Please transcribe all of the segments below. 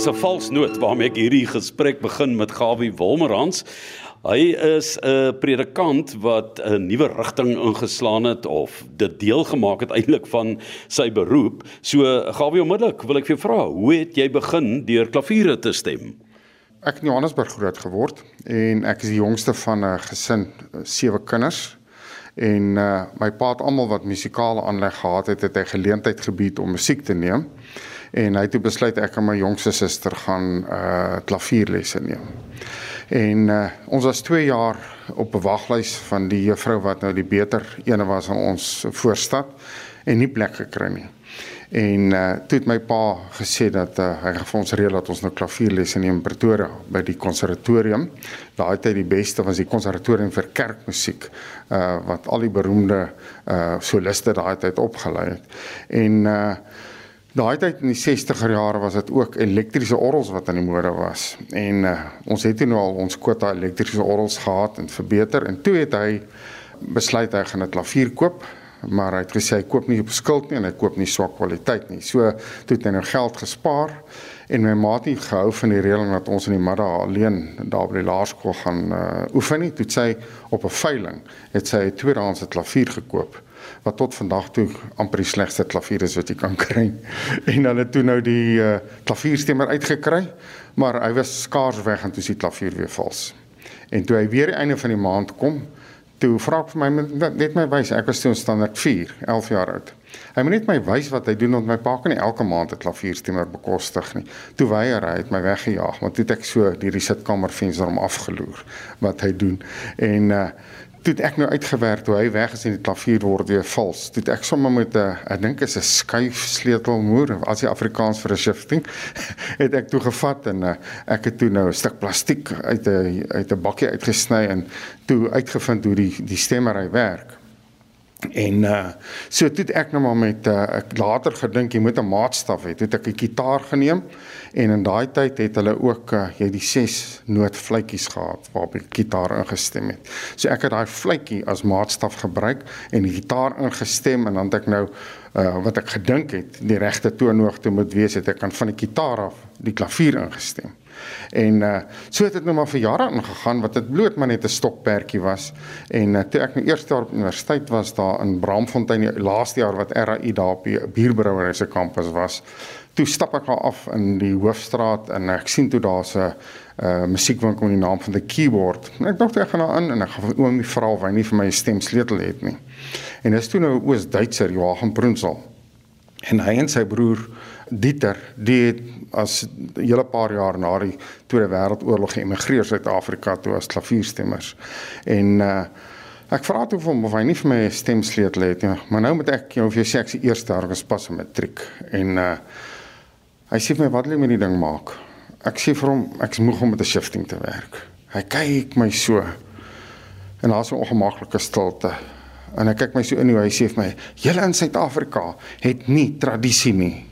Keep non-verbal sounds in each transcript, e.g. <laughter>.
is 'n vals noot waarmee ek hierdie gesprek begin met Gawie Wolmerans. Hy is 'n predikant wat 'n nuwe rigting ingeslaan het of dit deel gemaak het eintlik van sy beroep. So Gawie onmiddellik wil ek vir jou vra, hoe het jy begin deur klaviere te stem? Ek het in Johannesburg groot geword en ek is die jongste van 'n gesin, sewe kinders. En uh my pa het almal wat musikale aanleg gehad het, het hy geleentheid gebied om musiek te neem en hy het toe besluit ek en my jongste suster gaan uh klavierlesse neem. En uh ons was 2 jaar op 'n waglys van die juffrou wat nou die beter ene was in ons voorstad en nie plek gekry nie. En uh toe het my pa gesê dat uh, hy gaan vir ons reël dat ons nou klavierlesse neem in Pretoria by die konservatorium. Daai tyd die beste was die konservatorium vir kerkmusiek uh wat al die beroemde uh soliste daai tyd opgelei het. En uh Daai tyd in die 60er jare was dit ook elektriese orgels wat aan die mode was. En uh, ons het nou al ons kwota elektriese orgels gehad en verbeter en toe het hy besluit hy gaan 'n klavier koop, maar hy het gesê hy koop nie op skuld nie en hy koop nie swak kwaliteit nie. So toe het hy nou geld gespaar en my maat het gehou van die reëling dat ons in die middag alleen daar by die laerskool gaan uh, oefen nie. Toe sy op 'n veiling het sy 'n tweedehandse klavier gekoop wat tot vandag toe amper die slegste klavier is wat jy kan <laughs> kry. En hulle toe nou die uh, klavierstemmer uitgekry, maar hy was skaars weg en toe is die klavier weer vals. En toe hy weer einde van die maand kom, toe vra ek vir my net my wys, ek was toe standaard 4, 11 jaar oud. Hy moet net my wys wat hy doen want my pa kan nie elke maand 'n klavierstemmer bekostig nie. Toe weier hy, het my weggejaag, want toe het ek so die sitkamervenster om afgeloer wat hy doen. En uh toe ek nou uitgewerk toe hy weg is en die klavier word weer vals. Toe ek sommer met 'n ek dink is 'n skuif sleutelmoer as die Afrikaans vir 'n shifting <laughs> het ek toe gevat en uh, ek het toe nou 'n stuk plastiek uit 'n uit 'n bakkie uitgesny en toe uitgevind hoe die die stemmery werk. En uh so toe ek nou maar met uh ek later gedink jy moet 'n maatstaf hê. Toe het ek 'n gitaar geneem en in daai tyd het hulle ook uh jy die 6 noot fluitjies gehad waarop die gitaar ingestem het. So ek het daai fluitjie as maatstaf gebruik en die gitaar ingestem en dan het ek nou uh wat ek gedink het die regte toonhoogte moet wees het ek kan van die gitaar af die klavier ingestem. En uh so het dit nou maar vir jare aangegaan wat dit bloot maar net 'n stokperdjie was. En uh, toe ek nou eerste jaar op universiteit was daar in Braamfontein laaste jaar wat RAI daar op die bierbrouery se kampus was, toe stap ek daar af in die hoofstraat en ek sien toe daar's 'n uh musiekwinkel met die naam van the keyboard. En ek dink ek gaan daar in en ek gaan oom die vra of hy nie vir my 'n stemsleutel het nie. En dis toe nou Oos-Duitser Joachim Brunsel. En hy en sy broer Dieter, die het as 'n hele paar jaar na die Tweede Wêreldoorlog geëmigreer Suid-Afrika toe as klavierstemmers. En uh ek vra toe vir hom of hy nie vir my 'n stemsleutel het nie, maar nou moet ek jou vir sê ek se eerste jaar gespas in matriek. En uh hy sê vir my wat wil jy met die ding maak? Ek sê vir hom ek's moeg om met 'n shifting te werk. Hy kyk my so. En daar's 'n ongemaklike stilte. En hy kyk my so in hoe hy sê vir my: "Julle in Suid-Afrika het nie tradisie nie."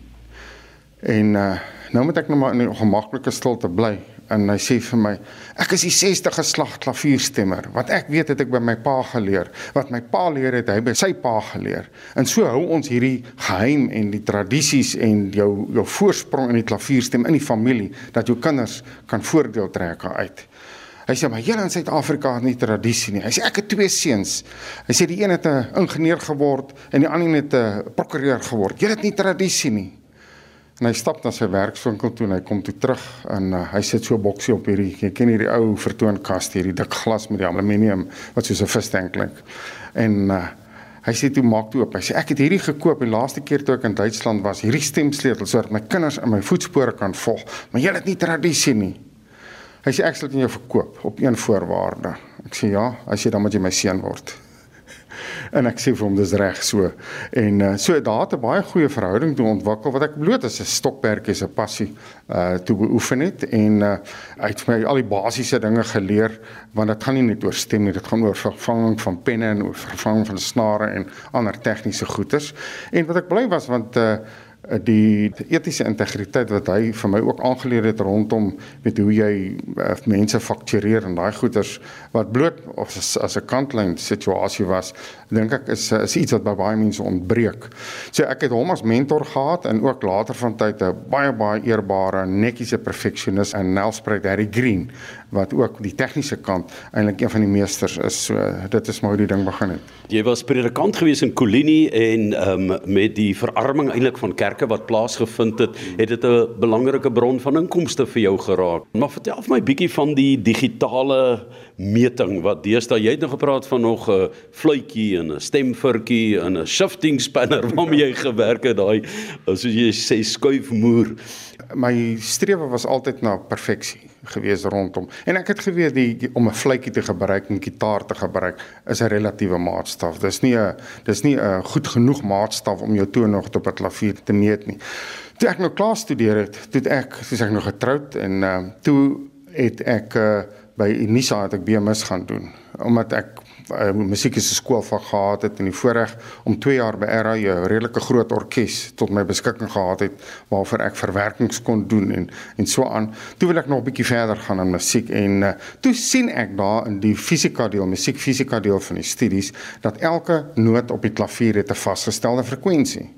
En uh nou moet ek nou maar in 'n gemaklike stilte bly en hy sê vir my ek is die 60 geslag klavierstemmer wat ek weet het ek by my pa geleer wat my pa leer het hy by sy pa geleer en so hou ons hierdie geheim en die tradisies en jou jou voorsprong in die klavierstem in die familie dat jou kinders kan voordeel trek uit Hy sê maar julle in Suid-Afrika het nie tradisie nie. Hy sê ek het twee seuns. Hy sê die een het 'n ingenieur geword en die ander het 'n prokureur geword. Julle het nie tradisie nie. En hy stap na sy werkswinkel toe en hy kom toe terug en uh, hy sit so 'n boksie op hierdie jy ken hierdie ou vertoonkas hierdie dik glas met die aluminium wat soos 'n visstank klink. En uh, hy sê toe maak toe oop. Hy sê ek het hierdie gekoop die laaste keer toe ek in Duitsland was. Hierdie stemsleutel sodat my kinders in my voetspore kan volg. Maar jy het nie tradisie nie. Hy sê ek sal dit aan jou verkoop op een voorwaarde. Ek sê ja, as jy dan moet jy my seun word en ek sê vir hom dis reg so. En uh, so daar het 'n baie goeie verhouding toe ontwikkel wat ek bloot as 'n stokperdjie se passie uh toe beoefen het en uh hy het my al die basiese dinge geleer want dit gaan nie net oor stem nie, dit gaan oor vervanging van penne en oor vervanging van snare en ander tegniese goeders. En wat ek bly was want uh die etiese integriteit wat hy vir my ook aangeleer het rondom met hoe jy uh, mense faktureer en daai goeders wat bloot of as, as 'n kantlyn situasie was dink ek is is iets wat by baie mense ontbreek. So ek het hom as mentor gehad en ook later van tyd 'n baie baie eerbare netjiese perfeksionis en Nelspruit Harry Green wat ook die tegniese kant eintlik een van die meesters is. So dit is maar hoe die ding begin het. Jy was predikant gewees in Kolini en ehm um, met die verarming eintlik van kerke wat plaasgevind het, het dit 'n belangrike bron van inkomste vir jou geraak. Maar vertel vir my bietjie van die digitale meting wat deesdae jy het nou gepraat van nog 'n fluitjie en 'n stemvurkie en 'n shifting spanner <laughs> waarmee jy gewerk het daai soos jy sê skuifmoer. My strewe was altyd na perfeksie gewees rondom. En ek het geweet die, die om 'n fluitjie te gebruik en gitaar te gebruik is 'n relatiewe maatstaf. Dis nie 'n dis nie 'n goed genoeg maatstaf om jou toon nog op 'n klavier te meet nie. Toe ek nou klaar studeer het, toe ek soos ek nog getroud en uh, toe het ek uh, by Unisa het ek BMS gaan doen omdat ek uh, musiek is 'n skoolvak gehad het en die voorreg om 2 jaar by RA 'n redelike groot orkes tot my beskikking gehad het waarvoor ek verwerkings kon doen en en so aan. Toe wil ek nog 'n bietjie verder gaan in musiek en uh, toe sien ek daar in die fisika deel, musiekfisika deel van die studies dat elke noot op die klavier het 'n vasgestelde frekwensie.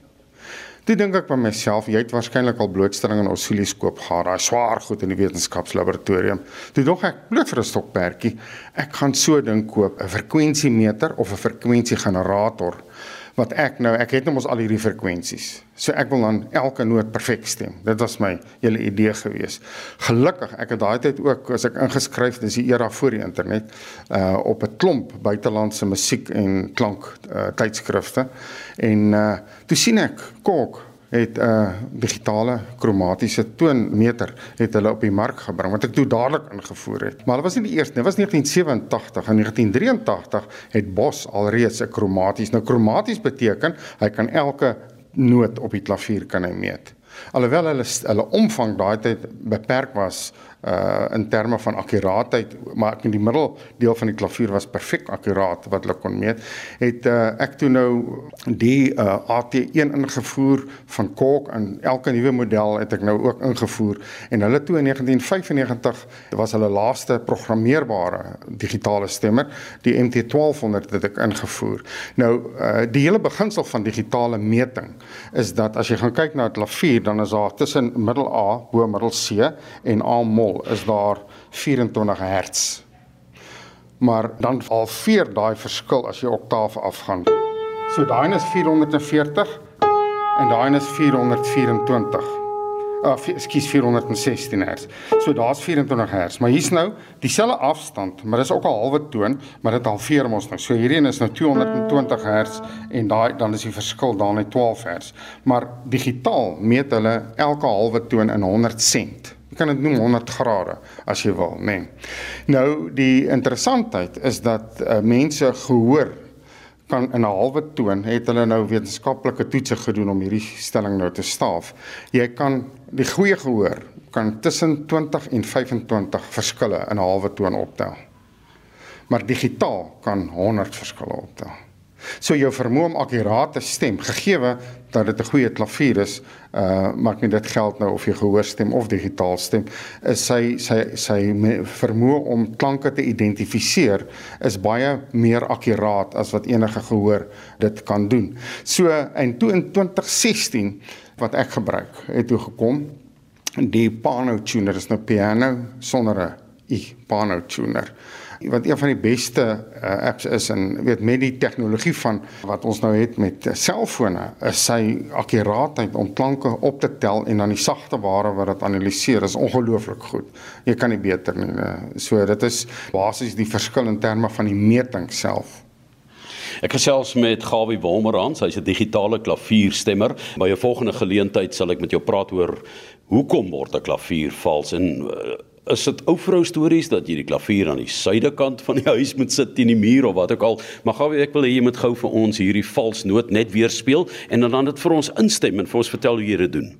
Toe dink ek by myself, jy het waarskynlik al blootstelling aan oscilloskoop gehad, daai swaar goed in die wetenskapslaboratorium. Toe dog ek, bloot vir 'n stokperdjie, ek gaan so ding koop, 'n frekwensiemeter of 'n frekwensiegenerator wat ek nou, ek het nou mos al hierdie frekwensies. So ek wil dan elke noot perfek stem. Dit was my hele idee gewees. Gelukkig, ek het daai tyd ook as ek ingeskryf, dis die era voor die internet, uh op 'n klomp buitelandse musiek en klank uh tydskrifte. En uh toe sien ek Kok het 'n uh, digitale kromatiese toonmeter het hulle op die mark gebring wat ek toe dadelik ingevoer het. Maar hulle was nie die eerste nie. Dit was 1987 en 1983 het Bos alreeds 'n kromaties. Nou kromaties beteken hy kan elke noot op die klavier kan hy meet. Alhoewel hulle hulle omvang daai tyd beperk was uh in terme van akkuraatheid, maar ek in die middel deel van die klavier was perfek akkuraat wat hulle kon meet, het uh ek toe nou die uh AT1 ingevoer van Korg en elke nuwe model het ek nou ook ingevoer en hulle toe in 1995 was hulle laaste programmeerbare digitale stemmer, die MT1200 het ek ingevoer. Nou uh die hele beginsel van digitale meting is dat as jy gaan kyk na 'n klavier, dan is daar tussen middel A bo middel C en A mol is daar 24 Hz. Maar dan halveer daai verskil as jy oktaaf afgaan. So daai is 440 en daai is 424. Ah, uh, ekskuus 416 Hz. So daar's 24 Hz, maar hier's nou dieselfde afstand, maar dis ook 'n halwe toon, maar dit halveer mos nou. So hierdie een is nou 220 Hz en daai dan is die verskil daar net 12 Hz. Maar digitaal meet hulle elke halwe toon in 100 sent. Jy kan dit noem 100 grade as jy wil, nê. Nee. Nou die interessantheid is dat uh, mense gehoor kan in 'n halwe toon het hulle nou wetenskaplike toetse gedoen om hierdie stelling nou te staaf. Jy kan die goeie gehoor kan tussen 20 en 25 verskille in 'n halwe toon optel. Maar digitaal kan 100 verskille optel. So jou vermoë om akkuraat te stem, gegeewe dat dit 'n goeie klavier is, uh maak nie dit geld nou of jy gehoor stem of digitaal stem, is sy sy sy vermoë om klanke te identifiseer is baie meer akkuraat as wat enige gehoor dit kan doen. So in 2016 wat ek gebruik, het toe gekom die Pano tuner is nou piano sonder 'n i Pano tuner wat een van die beste uh, apps is en weet met die tegnologie van wat ons nou het met selfone is sy akkuraatheid om klanke op te tel en dan die sagte ware wat dit analiseer is ongelooflik goed. Jy kan nie beter nie. Uh, so dit is basies die verskil in terme van die meting self. Ek gesels met Gawie Wolmerans, hy's 'n digitale klavierstemmer. By 'n volgende geleentheid sal ek met jou praat oor hoekom word 'n klavier vals en uh, is dit ou vrou stories dat jy die klavier aan die suidekant van die huis moet sit teen die muur of wat ook al. Maar gou ek wil hê jy moet gou vir ons hierdie vals noot net weer speel en dan dan dit vir ons instem en vir ons vertel hoe jy dit doen.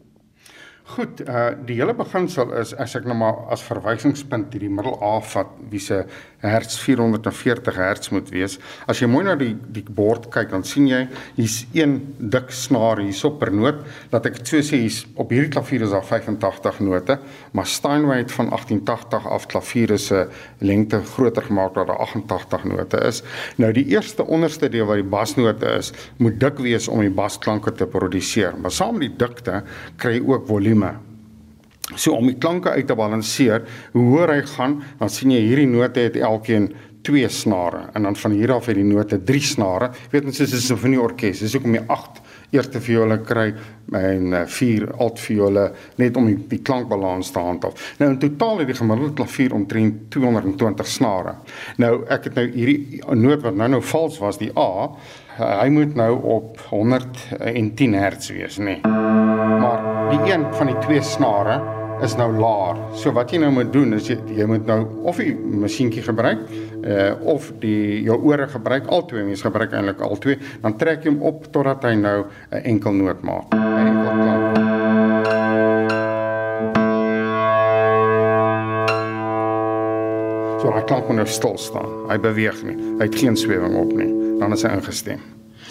Goed, uh die hele beginsel is as ek nou maar as verwysingspunt hierdie middel A vat wie se Hz 440 Hz moet wees. As jy mooi na die die bord kyk, dan sien jy hier's een dik snaar hierso per noot. Laat ek dit so sê, hier's op hierdie klavier is daar 85 note, maar Steinway het van 1880 af klaviere se lengte groter gemaak dat daar 88 note is. Nou die eerste onderste deel wat die basnote is, moet dik wees om die basklanke te produseer. Maar saam met die dikte kry jy ook volume. So om die klanke uit te balanseer, hoe hoër hy gaan, dan sien jy hierdie note het elkeen twee snare en dan van hier af het die note drie snare. Jy weet ons is 'n sinfonieorkes, dis hoekom jy 8 eerste viole kry en 4 alt viole net om die, die klankbalans te handhaaf. Nou in totaal het die gemiddelde klavier omtrent 220 snare. Nou ek het nou hierdie noot wat nou nou vals was, die A, hy moet nou op 110 Hz wees, nê. Nee. Maar die een van die twee snare is nou laer. So wat jy nou moet doen is jy, jy moet nou of die masjienkie gebruik uh of die jou ore gebruik, albei mens gebruik eintlik albei, dan trek jy hom op totdat hy nou 'n enkel noot maak. Enkel klank. So hy klank moet nou stil staan. Hy beweeg nie. Hy het geen swewing op nie. Dan is hy ingestem.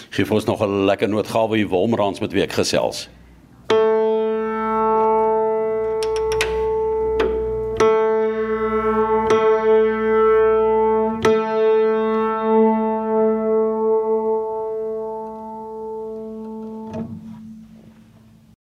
Geef ons nog 'n lekker nootgawe hier Wolmerans met wie ek gesels.